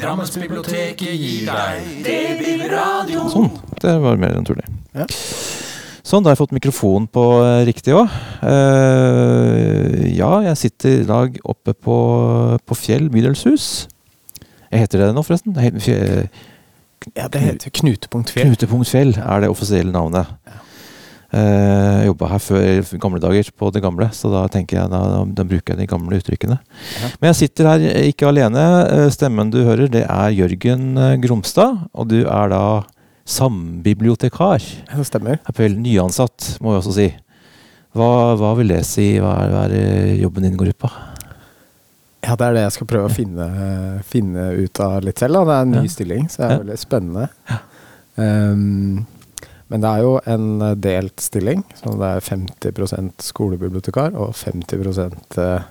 Drammensbiblioteket gir deg DB-radio. Sånn. Det var mer naturlig. Ja. Sånn, da har jeg fått mikrofonen på eh, riktig òg. ja, jeg sitter i dag oppe på, på Fjell bydelshus. Jeg heter det nå, forresten? Det Fje- Ja, det heter Knutepunkt Fjell. Knutepunkt Fjell er det offisielle navnet. Eh, Jeg jobba her før gamle dager, på det gamle, så da tenker jeg da, da bruker jeg de gamle uttrykkene. Ja. Men jeg sitter her eh, ikke alene. Eh, Stemmen du hører, det er Jørgen eh, Gromstad. Og du er da sambibliotekar. Det stemmer. Er vel nyansatt, må jeg også si. Hva, hva vil det si? Hva er, hva er jobben din går ut på? Ja, det er det jeg skal prøve å finne, finne ut av litt selv. Da. Det er en ny Ja. stilling, så det er Ja. veldig spennende. Um, men det er jo en eh, delt stilling, så det er 50% skolebibliotekar og 50 eh,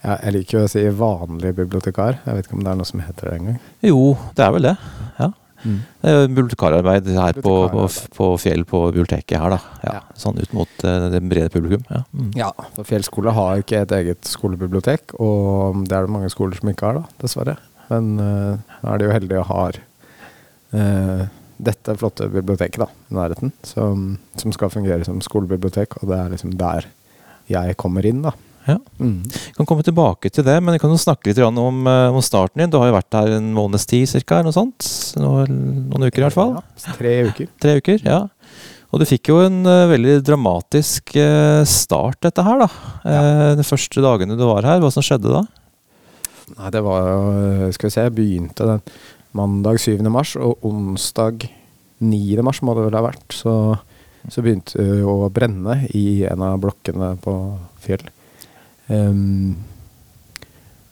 ja, Jeg liker jo å si vanlig bibliotekar. Jeg vet ikke om det er noe som heter det engang. Jo, det er vel det. Ja. Mm. Det er bibliotekararbeid her på, på, på Fjell på biblioteket her, da. Ja, Ja. Sånn ut mot eh, det brede publikum. Ja. Mm. Ja, for Fjell skole har ikke et eget skolebibliotek, og det er det mange skoler som ikke har, da, dessverre. Men uh, nå er de jo heldige og har eh, dette flotte biblioteket da, i nærheten, som, som skal fungere som skolebibliotek, og det er liksom der jeg kommer inn, da. Ja. Mm. Kan komme tilbake til det, men vi kan jo snakke litt om, eh, om starten din. Du har jo vært her en måneds tid noe sånt. Noen, noen uker i hvert fall. Ja, tre uker. Tre uker, ja. Og du fikk jo en uh, veldig dramatisk uh, start, dette her, da. Eh, de første dagene du var her. Hva som skjedde da? Nei, det var jo, skal vi se, jeg begynte den mandag 7. mars, og onsdag 9. mars må det vel ha vært, så, så begynte det å brenne i en av blokkene på Fjell. Um,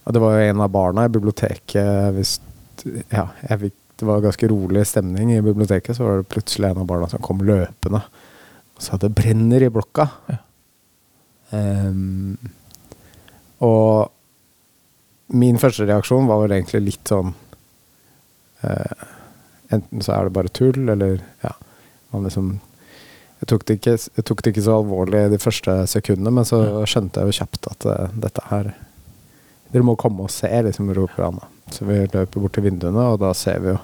det var jo en av barna i biblioteket hvis, ja, fikk, Det var ganske rolig stemning i biblioteket, så var det plutselig en av barna som kom løpende og sa det brenner i blokka. Ja. Um, og min første reaksjon var vel egentlig litt sånn eh, Enten så er det bare tull, eller ja man liksom, jeg, tok det ikke, jeg tok det ikke så alvorlig de første sekundene, men så skjønte jeg jo kjapt at uh, dette her Dere må komme og se, liksom, roper han. Så vi løper bort til vinduene, og da ser vi jo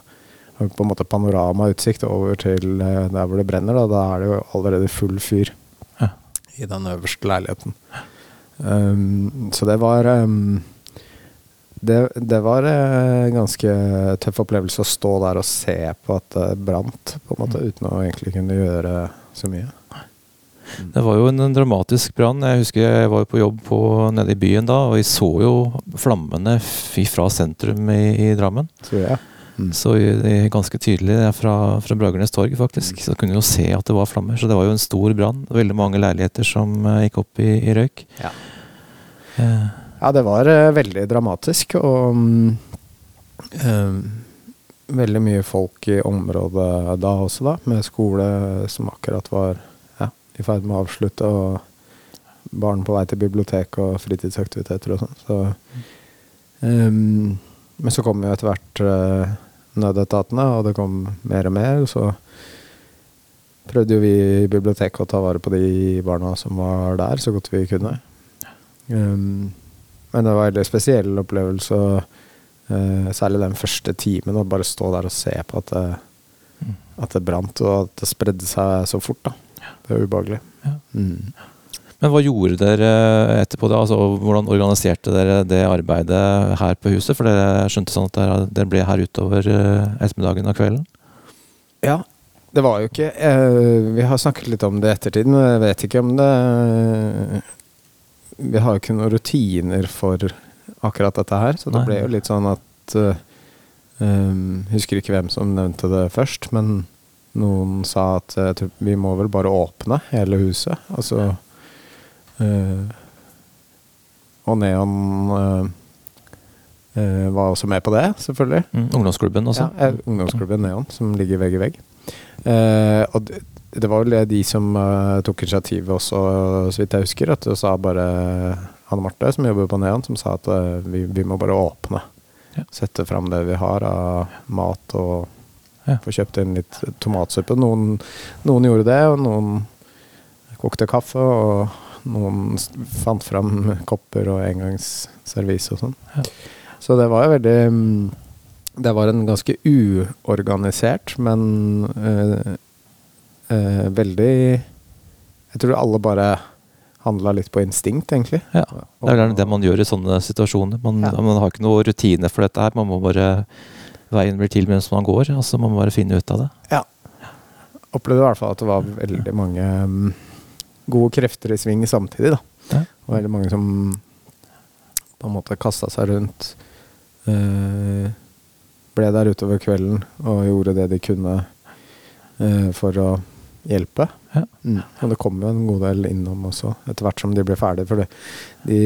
på en måte panoramautsikt over til uh, der hvor det brenner. Da, da er det jo allerede full fyr Ja. i den øverste leiligheten. Um, så det var um, det, det var eh, en ganske tøff opplevelse å stå der og se på at det brant, på en måte, uten å egentlig kunne gjøre så mye. Det var jo en, en dramatisk brann. Jeg husker jeg var jo på jobb på, nede i byen da, og vi så jo flammene fra sentrum i, i Drammen. Så ja. Mm. Så det er ganske tydelig det er fra, fra Bragernes torg, faktisk. Så kunne vi jo se at det var flammer. Så det var jo en stor brann. Veldig mange leiligheter som eh, gikk opp i, i røyk. Ja. Eh, Ja, det var eh, veldig dramatisk, og um, veldig mye folk i området da også, da, med skole som akkurat var ja, i ferd med å avslutte, og barn på vei til bibliotek og fritidsaktiviteter og sånn. Så, um, men så kom jo etter hvert uh, nødetatene, og det kom mer og mer, så prøvde jo vi i biblioteket å ta vare på de barna som var der, så godt vi kunne. Um, men det var en veldig spesiell opplevelse, eh, særlig den første timen, å bare stå der og se på at det, Mm. at det brant, og at det spredde seg så fort. da. Det var ubehagelig. Ja. Mm. Men hva gjorde dere etterpå? da? Altså, hvordan organiserte dere det arbeidet her på huset? For dere skjønte sånn at dere, ble her utover eh, ettermiddagen og kvelden? Ja, det var jo ikke eh, Vi har snakket litt om det i ettertid, men jeg vet ikke om det Vi har jo ikke noen rutiner for akkurat dette her, så det Nei. ble jo litt sånn at eh, um, Husker ikke hvem som nevnte det først, men noen sa at eh, vi må vel bare åpne hele huset. Altså uh, Og Neon var også med på det, selvfølgelig. Mm, ungdomsklubben også? Ja, ungdomsklubben Neon, som ligger vegg i vegg. Og det, det var vel de som uh, tok initiativet også, så vidt jeg husker. At det sa bare Anne Marte, som jobber på Neon, som sa at uh, vi, vi må bare åpne. Ja. Sette fram det vi har av mat, og Ja. få kjøpt inn litt tomatsuppe. Noen, noen gjorde det, og noen kokte kaffe, og noen fant fram kopper og engangsservis og sånn. Ja. Så det var jo veldig mm, det var en ganske uorganisert, men eh, eh, veldig Jeg tror alle bare handla litt på instinkt, egentlig. Ja, Det er det man gjør i sånne situasjoner. Man, Ja. man har ikke noe rutine for dette her. Man må bare Veien blir til mens man går, altså man må bare finne ut av det. Ja. Opplevde i hvert fall at det var veldig mange mm, gode krefter i sving samtidig, da. Ja. Og veldig mange som på en måte kasta seg rundt. eh, ble der utover kvelden og gjorde det de kunne eh, for å hjelpe. Ja. Mm. Og det kom jo en god del innom også, etter hvert som de ble ferdige. For de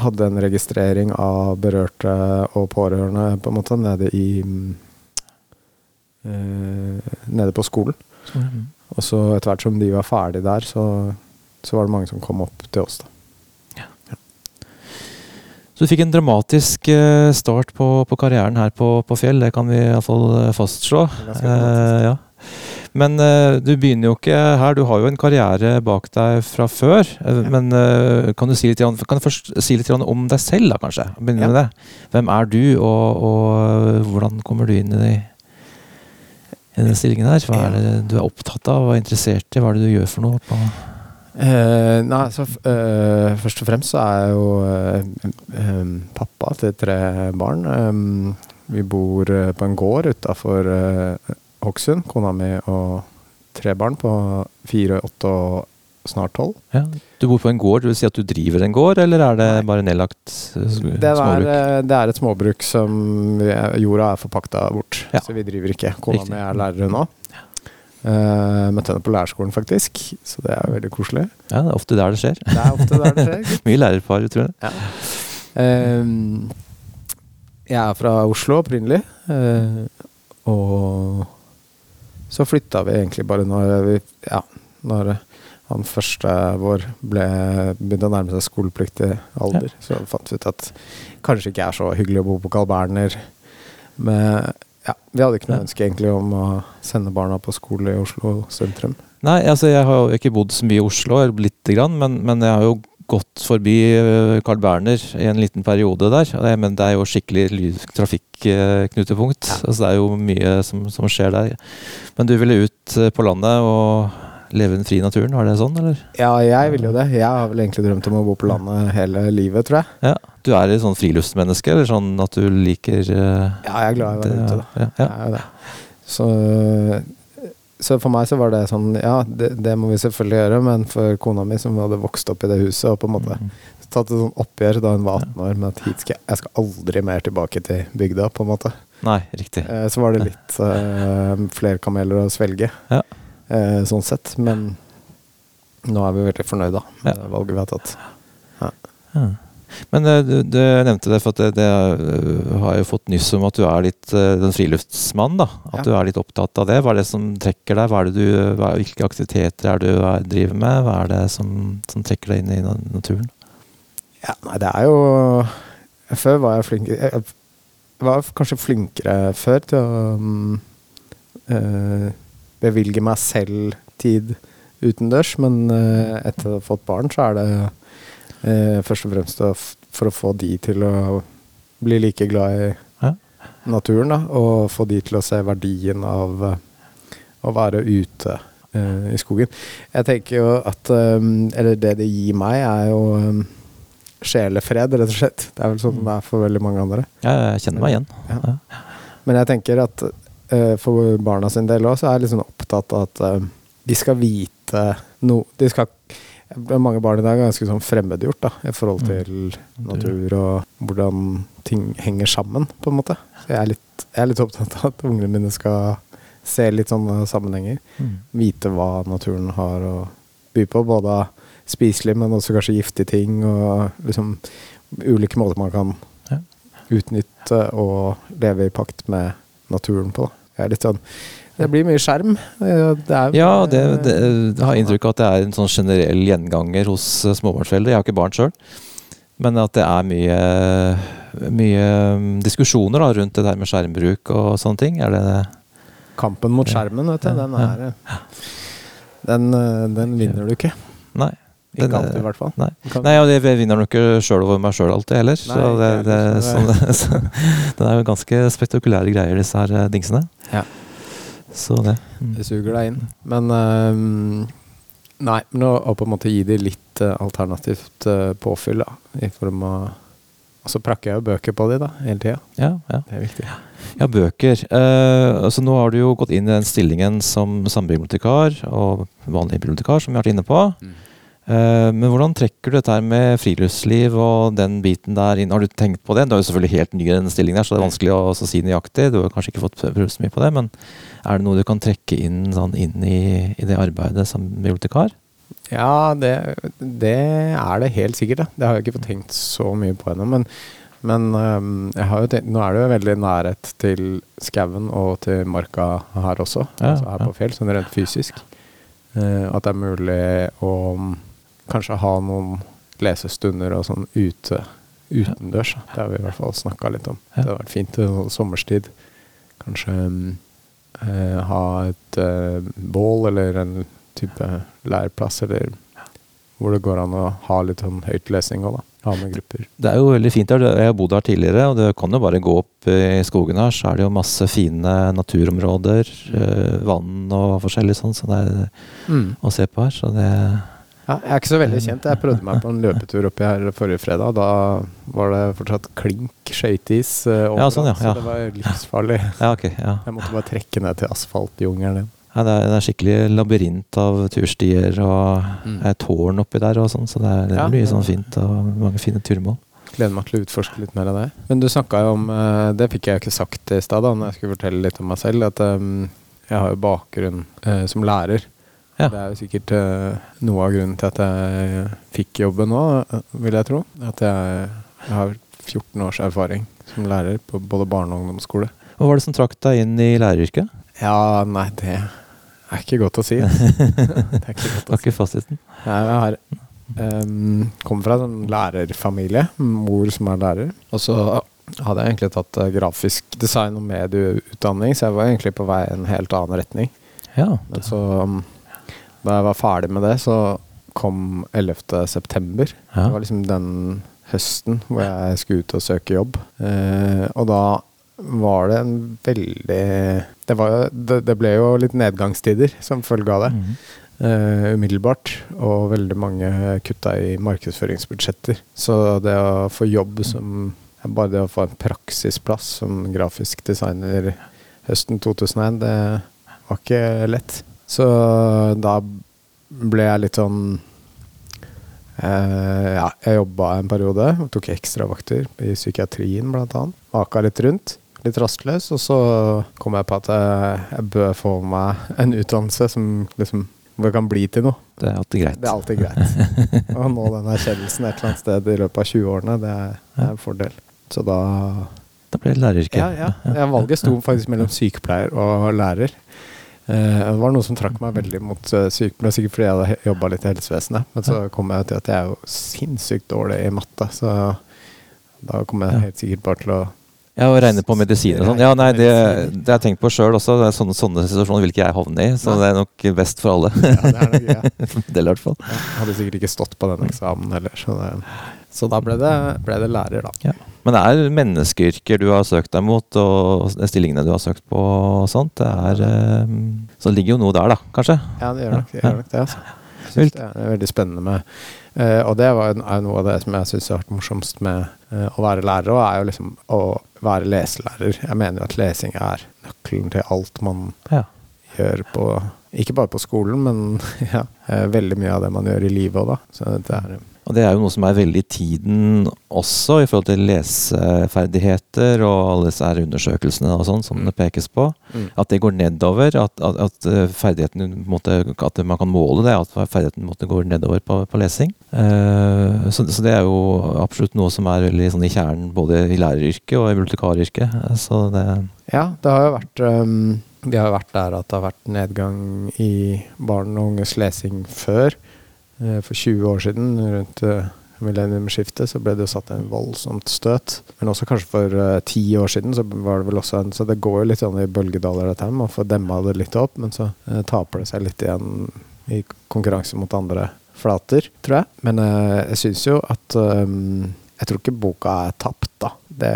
hadde en registrering av berørte og pårørende på en måte nede i eh, Nede på skolen. Mm. Og så etter hvert som de var ferdige der, så, så var det mange som kom opp til oss. da. Så du fikk en dramatisk eh, start på, på karrieren her på, på Fjell, det kan vi iallfall fastslå. Ganske Eh, ja. Men eh, du begynner jo ikke her, du har jo en karriere bak deg fra før. eh, Men eh, kan du si litt, kan du først si litt om deg selv, da kanskje? Begynne Ja. med det. Hvem er du, og, og hvordan kommer du inn i, de, i den stillingen her? Hva er det du er opptatt av, hva er interessert i, hva er det du gjør for noe? På Eh, nei, så eh, først og fremst så er jeg jo eh, pappa til tre barn. Vi bor på en gård utafor Hokksund, kona mi og tre barn på fire, åtte og snart tolv. ja. Du bor på en gård, det vil si at du driver en gård, eller er det bare nedlagt småbruk? Det er, eh, det er et småbruk som vi, jorda er forpakta bort, Ja. så vi driver ikke. Kona Riktig. mi er lærer nå. Uh, møtte henne på lærerskolen, faktisk, så det er veldig koselig. Ja, det er ofte der det skjer. Det er ofte der det skjer. Mye lærerpar, tror jeg. Ehm, jeg er fra Oslo opprinnelig. uh, og så flytta vi egentlig bare når vi Ja, når han første vår ble, begynte å nærme seg skolepliktig alder. Så fant vi ut at kanskje ikke er så hyggelig å bo på Carl Berner. Men ja, vi hadde ikke noe Ja. ønske egentlig om å sende barna på skole i Oslo sentrum. Nei, altså jeg har jo ikke bodd så mye i Oslo, lite grann, men, men jeg har jo gått forbi eh, Carl Berner i en liten periode der. Men det er jo skikkelig trafikknutepunkt. Ja. Altså det er jo mye som, som skjer der. Men du ville ut eh, på landet og leve den frie naturen, var det sånn, eller? Ja, jeg ville jo det. Jeg har vel egentlig drømt om å bo på landet hele livet, tror jeg. Ja. Du er et sånn friluftsmenneske, eller sånn at du liker uh, Ja, jeg er glad i å være ute, da. Ja, ja. Jeg er jo det. Så, så for meg så var det sånn Ja, det, det må vi selvfølgelig gjøre, men for kona mi, som hadde vokst opp i det huset, og på en måte Mm. tatt et sånn oppgjør da hun var 18 år med at hit skal jeg, jeg skal aldri mer tilbake til bygda, på en måte. Nei, riktig. Eh, så var det litt eh, flere kameler å svelge, Ja. eh, sånn sett. Men nå er vi veldig fornøyd, da, med Ja. valget vi har tatt. Ja. Men eh, du, du nevnte det, for at det, det eh, har jo fått nyss om at du er litt eh, den friluftsmannen. da, At Ja. du er litt opptatt av det. Hva er det som trekker deg? Hva er det du, hva, hvilke aktiviteter er det du er, driver med? Hva er det som, som trekker deg inn i naturen? Ja, nei, det er jo Før var jeg flink Jeg var kanskje flinkere før til å eh, bevilge meg selv tid utendørs, men eh, etter å ha fått barn, så er det eh, først og fremst for å få de til å bli like glad i naturen, da, og få de til å se verdien av eh, å være ute eh, i skogen. Jeg tenker jo at um, Eller det det gir meg, er jo um, sjelefred, rett og slett. Det er vel sånn det er for veldig mange andre. Ja, jeg kjenner meg igjen. Ja. Men jeg tenker at uh, for barna sin del òg, så er jeg sånn opptatt av at uh, de skal vite noe De skal Mange barn i dag er ganske sånn fremmedgjort da, i forhold Mm. til natur og hvordan ting henger sammen, på en måte. Så jeg er litt, jeg er litt opptatt av at ungene mine skal se litt sånne sammenhenger. Mm. Vite hva naturen har å by på, både spiselig, men også kanskje giftige ting, og liksom ulike måter man kan utnytte og leve i pakt med naturen på. Da. Er sånn Det blir mye skjerm. Eh, Det er, Ja, det, det, jeg har inntrykk av at det er en sånn generell gjenganger hos eh, småbarnsforeldre. Jeg har ikke barn sjøl. Men at det er mye, mye mm, diskusjoner da, rundt det der med skjermbruk og sånne ting. Er det Kampen mot skjermen, vet du, den er Den, eh, den vinner du ikke. Nei. Ikke Den alltid, i hvert fall. Nei, Nei og jeg vinner nok ikke sjøl over meg sjøl alltid heller. så det, det, det, så sånn, så, det er jo ganske spektakulære greier, disse her eh, dingsene. Ja. Så det. Mm. Det suger deg inn. Men um, Nei, men å, å på en måte gi de litt uh, alternativt uh, påfyll, da. I form av Og så prakker jeg jo bøker på de da, hele tida. Ja, ja. Det er viktig. Ja, bøker. Eh, altså nå har du jo gått inn i den stillingen som sambibliotekar og vanlig bibliotekar, som vi har vært inne på. Eh, men hvordan trekker du dette her med friluftsliv og den biten der inn? Har du tenkt på det? Du er jo selvfølgelig helt ny i den stillingen, her, så det er vanskelig å si nøyaktig. Du har kanskje ikke fått prøvd så mye på det, men er det noe du kan trekke inn, sånn, inn i, i det arbeidet som bibliotekar? Ja, det, det er det helt sikkert. Da. Det har jeg ikke fått tenkt så mye på ennå. Men, men ehm, tenkt, nå er det jo veldig nærhet til skauen og til marka her også. Ja, altså her ja. på Fjell, sånn rent fysisk. Eh, at det er mulig å mm, kanskje ha noen lesestunder og sånn ute utendørs. Det har vi i hvert fall snakka litt om. Det hadde vært fint sommerstid. Kanskje mm, eh, ha et eh, bål eller en type leirplass, eller hvor det går an å ha litt sånn høytlesning òg, da. Ha med grupper. Det er jo veldig fint her. Jeg har bodd her tidligere, og det kan jo bare gå opp i skogen her, så er det jo masse fine naturområder. eh, vann og forskjellig sånn, så det er å se på her. Så det Ja, jeg er ikke så veldig kjent. Jeg prøvde meg på en løpetur oppi her forrige fredag. Da var det fortsatt klink skøyteis overalt, Ja, sånn, ja, ja. så det var livsfarlig. Ja, ok. Ja. Jeg måtte bare trekke ned til asfaltjungelen igjen. Ja, det, er, er skikkelig labyrint av turstier og Mm. er tårn oppi der og sånn, så det er, det er mye sånn fint og mange fine turmål. Gleder meg til å utforske litt mer av det. Men du snakka jo om eh, Det fikk jeg ikke sagt i stad, da når jeg skulle fortelle litt om meg selv. At um, jeg har jo bakgrunn uh, som lærer. Ja. Det er jo sikkert eh, noe av grunnen til at jeg fikk jobben nå, vil jeg tro. At jeg, jeg har 14 års erfaring som lærer på både barne- og ungdomsskole. Hva var det som trakk deg inn i læreryrket? Ja, nei, det er ikke godt å si. det er ikke godt å si. ikke fasiten? Nei, jeg har um, kommer fra en sånn lærerfamilie. Mor som er lærer. Og så hadde jeg egentlig tatt eh, grafisk design og medieutdanning, så jeg var egentlig på vei i en helt annen retning. Ja. Men så, um, da jeg var ferdig med det, så kom 11. september. Ja. Det var liksom den høsten hvor jeg skulle ut og søke jobb. Eh, og da var det en veldig det, var, det, det ble jo litt nedgangstider som følge av det. Mm. eh, umiddelbart. Og veldig mange kutta i markedsføringsbudsjetter. Så det å få jobb som Bare det å få en praksisplass som grafisk designer høsten 2001, det var ikke lett. Så da ble jeg litt sånn eh, Ja, jeg jobba en periode tok ekstravakter i psykiatrien, blant annet. Aka litt rundt. Litt rastløs, og så kom jeg på at jeg, jeg bør få meg en utdannelse som liksom hvor det kan bli til noe. Det er alltid greit. Det er alltid greit. Å nå den erkjennelsen et eller annet sted i løpet av 20-årene, det er, det er en fordel. Så da Da ble det læreryrket. Ja, ja. ja valget sto faktisk mellom sykepleier og lærer. Eh, det var noe som trakk meg veldig mot uh, sykepleier, sikkert fordi jeg hadde jobba litt i helsevesenet. Men så kom jeg til at jeg er jo sinnssykt dårlig i matte, så da kommer jeg helt sikkert bare til å Ja, og regne på medisin og sånn. Ja, nei, det, det har jeg tenkt på sjøl også. Det sånne, sånne situasjoner vil ikke jeg havne i, så det er nok best for alle. Ja, det er nok, ja. det, i hvert fall. Jeg hadde sikkert ikke stått på den eksamen heller, så, det, så da ble det, ble det lærer, da. Men det er menneskeyrker du har søkt deg mot, og stillingene du har søkt på og sånt. Det er eh, Så det ligger jo noe der, da, kanskje? Ja, det gjør nok det. Gjør nok det altså. Jeg synes det er veldig spennende med eh, Og det var, er noe av det som jeg syns har vært morsomst med eh, å være lærer, og er jo liksom å være leselærer. Jeg mener jo at lesing er nøkkelen til alt man Ja. gjør på Ikke bare på skolen, men ja, veldig mye av det man gjør i livet òg, da. Så det er Og det er jo noe som er veldig i tiden også, i forhold til leseferdigheter og alle disse undersøkelsene og sånn som Mm. det pekes på. Mm. At det går nedover. At, at, at eh, ferdigheten måtte, At man kan måle det. At ferdigheten måtte går nedover på, på lesing. Uh, så, så det er jo absolutt noe som er veldig sånn i kjernen både i læreryrket og i bibliotekaryrket. Så det Ja, det har jo vært um, Vi har vært der at det har vært nedgang i barn og unges lesing før. Eh, For 20 år siden, rundt uh, millenniumsskiftet, så ble det jo satt en voldsomt støt. Men også kanskje for eh, ti år siden, så var det vel også en Så det går jo litt sånn i bølgedaler, dette her. Man får demma det litt opp, men så eh, taper det seg litt igjen i konkurranse mot andre flater, tror jeg. Men eh, jeg syns jo at Jeg tror ikke boka er tapt, da. Det,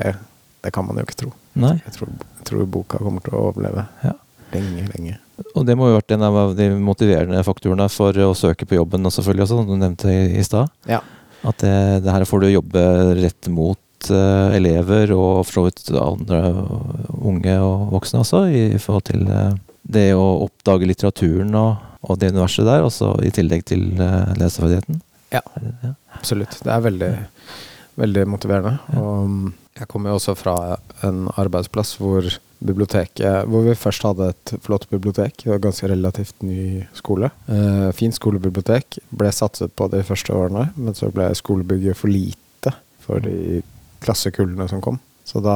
det kan man jo ikke tro. Jeg tror, jeg tror boka kommer til å overleve Ja. lenge, lenge. Og det må jo ha vært en av de motiverende faktorene for å søke på jobben, og selvfølgelig også, som du nevnte i, i stad. Ja. At det, det her får du jobbe rett mot uh, elever, og for så vidt andre unge og voksne også, i forhold til uh, det å oppdage litteraturen og, og det universet der, også i tillegg til uh, leseferdigheten. Ja. Ja. Absolutt. Det er veldig, veldig motiverende. Ja. Og um, jeg kommer jo også fra en arbeidsplass hvor biblioteket Hvor vi først hadde et flott bibliotek. Det var ganske relativt ny skole. Eh, fint skolebibliotek. Ble satset på de første årene, men så ble skolebygget for lite for de klassekullene som kom. Så da,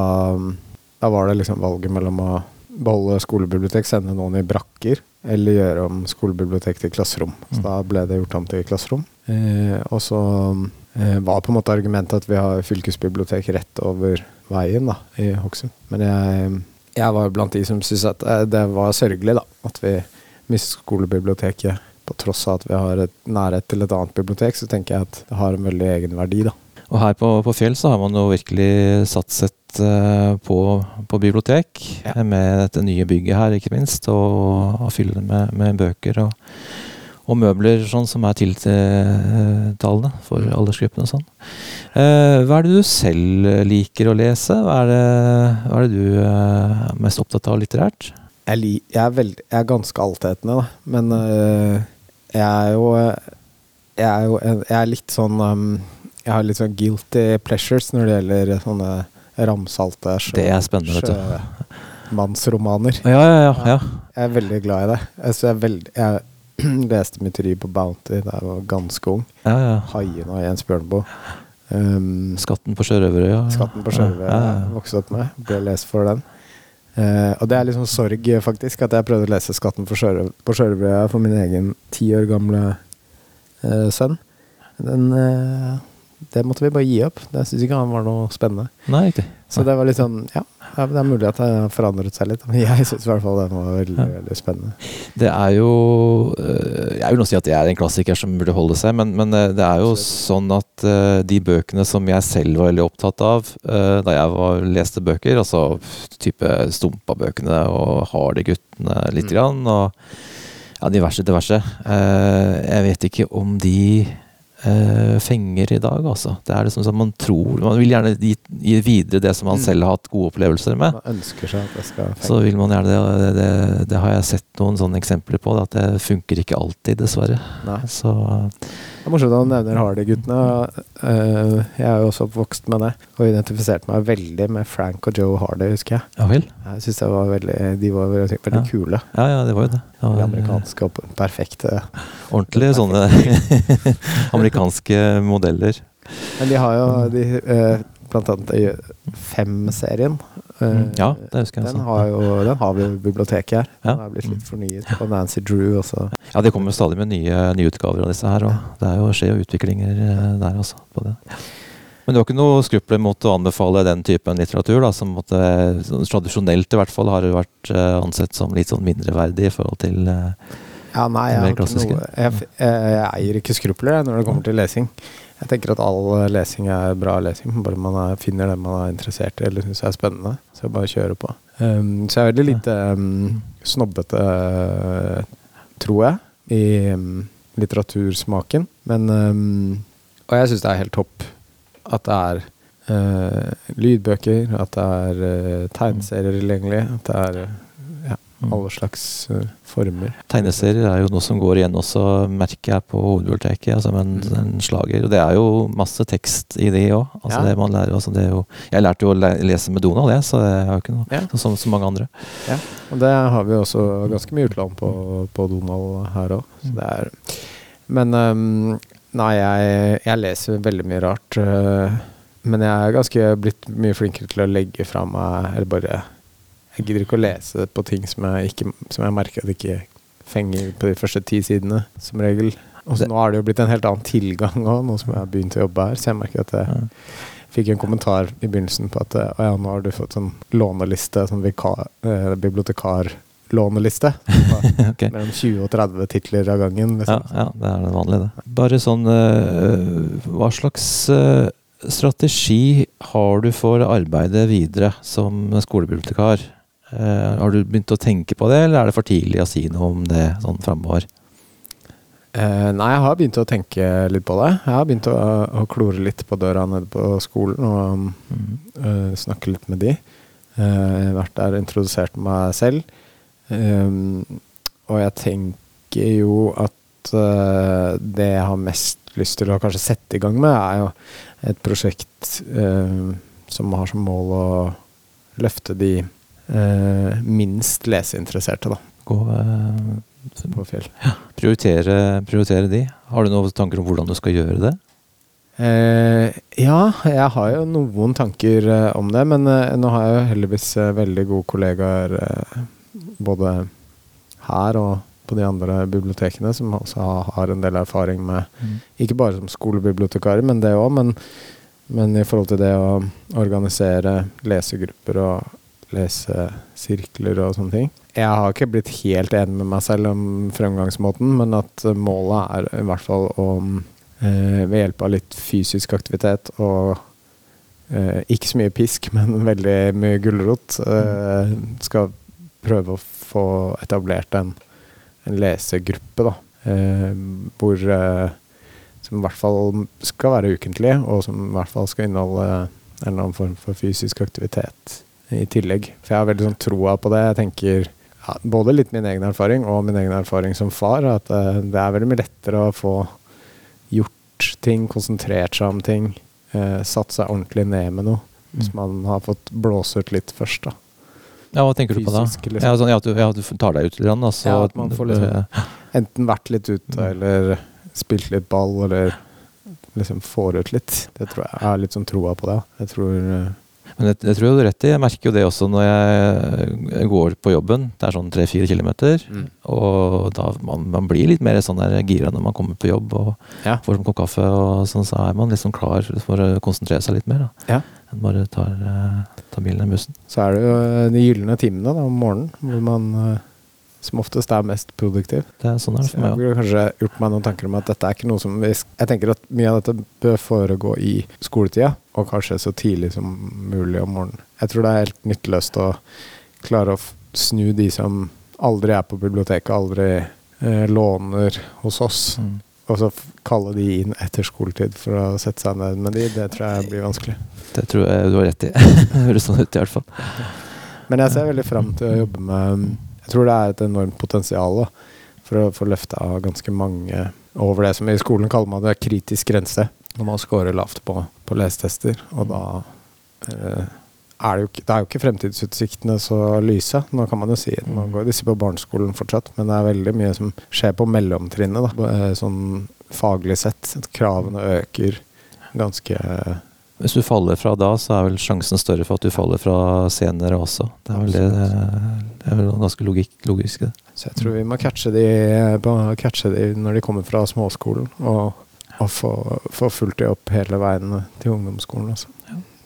da var det liksom valget mellom å beholde skolebibliotek, sende noen i brakker, eller gjøre om skolebibliotek til klasserom. Så Mm. da ble det gjort om til klasserom. Eh, og så eh, var på en måte argumentet at vi har fylkesbibliotek rett over veien da, i Hokksund. Men jeg, jeg var blant de som syntes at eh, det var sørgelig da, at vi mistet skolebiblioteket. På tross av at vi har et nærhet til et annet bibliotek, så tenker jeg at det har en veldig egen verdi. da. Og her på, på Fjell så har man jo virkelig satset eh, på, på bibliotek, Ja. med dette nye bygget her, ikke minst, og, og fylle det med, med bøker og, og møbler sånn som er tiltalende for Mm. aldersgruppen og sånn. Eh, hva er det du selv liker å lese? Hva er det, hva er det du eh, er mest opptatt av litterært? Jeg, li, jeg, er, veld, jeg er ganske altetende, da. Men øh, jeg er jo Jeg er jo jeg er litt sånn um, Jeg har litt sånn guilty pleasures når det gjelder sånne ramsalte sjø- Det er spennende, vet du. sjømannsromaner. Ja, ja, ja. ja. Jeg er veldig glad i det. Jeg, jeg, er veldig, jeg leste mytteri på Bounty da jeg var ganske ung. ja, ja. 'Haien' av Jens Bjørneboe. Um, Skatten på sjørøverøya. 'Skatten på sjølve' Ja, ja, ja. vokste opp med. Ble lest for den. Uh, og det er liksom sorg, faktisk, at jeg prøvde å lese 'Skatten på sjørøverøya' for min egen ti år gamle uh, sønn. Den, uh, det måtte vi bare gi opp. Det syns ikke han var noe spennende. Nei, ikke. Så det var litt sånn Ja, ja, det er mulig at det har forandret seg litt, men jeg syns i hvert fall den var veldig, veldig spennende. Det er jo øh, Jeg vil nå si at det er en klassiker som burde holde seg, men, men øh, det er jo sånn at øh, de bøkene som jeg selv var veldig opptatt av da jeg var, leste bøker, altså type Stumpa-bøkene og Hardy-guttene lite Mm. grann, og ja, diverse, diverse Jeg vet ikke om de fenger i dag, altså. Det er liksom sånn man tror Man vil gjerne gi, gi videre det som man Mm. selv har hatt gode opplevelser med. Man ønsker seg at det skal Så vil man gjerne det, det, det har jeg sett noen sånne eksempler på. At det funker ikke alltid, dessverre. Nei. Så Det er morsomt at du nevner Hardy-guttene. Eh, jeg er jo også oppvokst med det, og identifiserte meg veldig med Frank og Joe Hardy, husker jeg. ja vel. Jeg synes det var veldig, De var veldig, veldig Ja. kule. Ja, ja, det var jo det. det De var, amerikanske og perfekte. Ordentlige sånne amerikanske modeller. Men de har jo de, eh, blant annet Fem-serien. Eh, Mm, ja, det husker jeg Den også. har, jo, den har vi i biblioteket her. Den Ja. har blitt litt fornyet. Og Nancy Drew også. Ja, det kommer stadig med nye, nye utgaver av disse her, og det er jo, skjer jo utviklinger eh, der også. på det. Men du har ikke noe skrupler mot å anbefale den typen litteratur, da, som måtte, sånn tradisjonelt i hvert fall har vært eh, ansett som litt sånn mindreverdig i forhold til eh, Ja, nei, jeg, jeg, jeg, jeg eier ikke skrupler når det kommer til lesing. Jeg tenker at all lesing er bra lesing, bare man er, finner det man er interessert i eller syns er spennende. Så jeg bare kjører på. Um, så jeg er veldig lite um, snobbete, uh, tror jeg, i um, litteratursmaken. Men Og jeg syns det er helt topp at det er uh, lydbøker, at det er uh, tegneserier tilgjengelig, at det er. Alle slags uh, former. Tegneserier er jo noe som går igjen også, merker jeg, på hovedbiblioteket. Altså en, Mm. en slager. Og det er jo masse tekst i de òg. Altså Ja. det man lærer, altså det er jo, jeg lærte jo å le lese med Donald, jeg, så det har jo ikke noe Ja. sånn som så mange andre. Ja, og det har vi også ganske mye utlån på, på Donald her òg. Mm. Det Men um, nei, jeg, jeg leser veldig mye rart. Uh, men jeg er ganske blitt mye flinkere til å legge fra meg Eller bare Jeg gidder ikke å lese på ting som jeg, ikke, som jeg merker at ikke fenger på de første ti sidene, som regel. Og nå har det jo blitt en helt annen tilgang òg, nå som jeg har begynt å jobbe her. Så jeg merker at jeg fikk en kommentar i begynnelsen på at å ja, nå har du fått sånn låneliste, sånn vikar, eh, låneliste. okay. Mellom 20 og 30 titler av gangen. Ja, Liksom. ja, det er det vanlige, det. Bare sånn øh, Hva slags øh, strategi har du for arbeidet videre som skolebibliotekar? Eh, har du begynt å tenke på det, eller er det for tidlig å si noe om det sånn framover? Uh, nei, jeg har begynt å tenke litt på det. Jeg har begynt å, å klore litt på døra nede på skolen og Mm. uh, snakke litt med de. Uh, vært der introdusert meg selv. Um, og jeg tenker jo at det jeg har mest lyst til å kanskje sette i gang med, er jo et prosjekt som har som mål å løfte de minst leseinteresserte da, Gå, eh, på fjell. prioritere, prioritere de. Har du noen tanker om hvordan du skal gjøre det? Eh, ja, jeg har jo noen tanker eh, om det, men eh, nå har jeg jo heldigvis eh, veldig gode kollegaer eh, både her og på de andre bibliotekene, som også har, har en del erfaring med Ikke bare som skolebibliotekarer, men det òg, men, men i forhold til det å organisere lesegrupper og lesesirkler og sånne ting. Jeg har ikke blitt helt enig med meg selv om fremgangsmåten, men at målet er i hvert fall å eh, ved hjelp av litt fysisk aktivitet og eh, ikke så mye pisk, men veldig mye gulrot, eh, skal prøve å få etablert en, en lesegruppe, da. Eh, hvor eh, Som i hvert fall skal være ukentlig, og som i hvert fall skal inneholde en eller annen form for fysisk aktivitet i tillegg. For jeg har veldig sånn troa på det. Jeg tenker ja, både litt min egen erfaring og min egen erfaring som far, at eh, det er veldig mye lettere å få gjort ting, konsentrert seg om ting, eh, satt seg ordentlig ned med noe. Hvis Mm. man har fått blåse ut litt først, da. Ja, hva tenker du på da? Liksom. Ja, sånn, ja, at du, ja, at du tar deg ut litt, grann, da, så Ja, at man får eh, Enten vært litt ute, Mm. eller spilt litt ball, eller liksom får ut litt. Det tror jeg. Jeg har litt sånn troa på det. Jeg tror eh, Men det, det tror jeg du har rett i. Jeg merker jo det også når jeg går på jobben. Det er sånn tre-fire kilometer. Mm. Og da man, man blir litt mer sånn der gira når man kommer på jobb og Ja. får en kopp kaffe, og sånn, så er man liksom klar for å konsentrere seg litt mer. Da. Ja. Enn bare tar, eh, tar bilen og bussen. Så er det jo eh, de gylne timene da, om morgenen, hvor man eh, som oftest er mest produktiv. Det er sånn er det Så for jeg meg òg. har kanskje gjort meg noen tanker om at dette er ikke noe som vi Jeg tenker at mye av dette bør foregå i skoletida, og kanskje så tidlig som mulig om morgenen. Jeg tror det er helt nytteløst å klare å snu de som aldri er på biblioteket, aldri eh, låner hos oss, Mm. og så kalle de inn etter skoletid for å sette seg ned med de. Det tror jeg blir vanskelig. Det tror jeg du har rett i. det høres sånn ut i hvert fall. Men jeg ser veldig fram til å jobbe med Jeg tror det er et enormt potensial da, for å få løfta ganske mange over det som i skolen kaller man det kritisk grense. Når man scorer lavt på, på lesetester. Og da eh, er det jo det er jo ikke fremtidsutsiktene så lyse. Nå kan man jo si at man går disse på barneskolen fortsatt, men det er veldig mye som skjer på mellomtrinnet. da, eh, Sånn faglig sett. At kravene øker ganske Hvis du faller fra da, så er vel sjansen større for at du faller fra senere også. Det er vel det, det er vel ganske logikk, logisk. Det. Så jeg tror vi må catche de, catche de når de kommer fra småskolen, og, og få, få fulgt de opp hele veien til ungdomsskolen. Altså.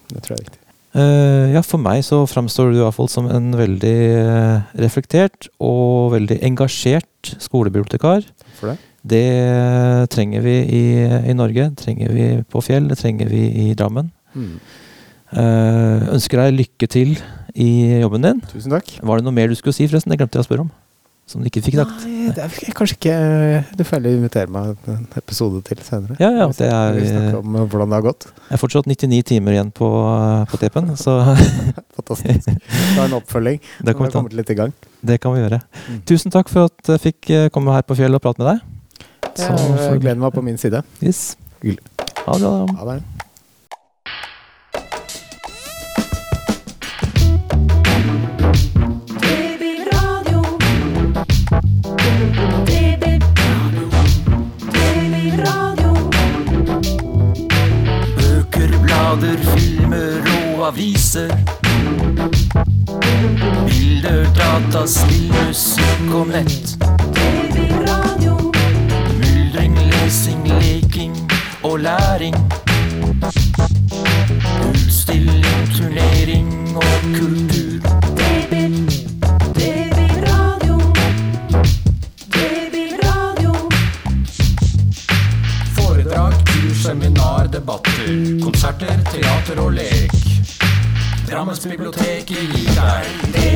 Det tror jeg er viktig. Uh, ja, for meg så framstår du i hvert fall som en veldig eh, reflektert og veldig engasjert skolebibliotekar. For det. Det trenger vi i, i Norge. Det trenger vi på Fjell, det trenger vi i Drammen. Eh, ønsker deg lykke til i jobben din. Tusen takk. Var det noe mer du skulle si, forresten? Det glemte jeg å spørre om. Som du ikke fikk sagt. Nei, det er kanskje ikke Du får heller invitere meg en episode til senere. Ja, ja, det er- vi snakker om eh, hvordan det har gått. Jeg er fortsatt 99 timer igjen på, på tepen, så Fantastisk. Ta en oppfølging. det, har kommer vi kommet litt i gang. det kan vi gjøre. Mm. Tusen takk for at jeg fikk eh, komme her på fjellet og prate med deg. Så får- gleder meg på min side. Yes. Hyggelig. Ha det. da. Ha det. Filmer og aviser. Bilder, data, spill, musikk og nett. Mestring og kultur. DB-radio. Seminar, debatter, konserter, teater og lek. Drammens bibliotek gir deg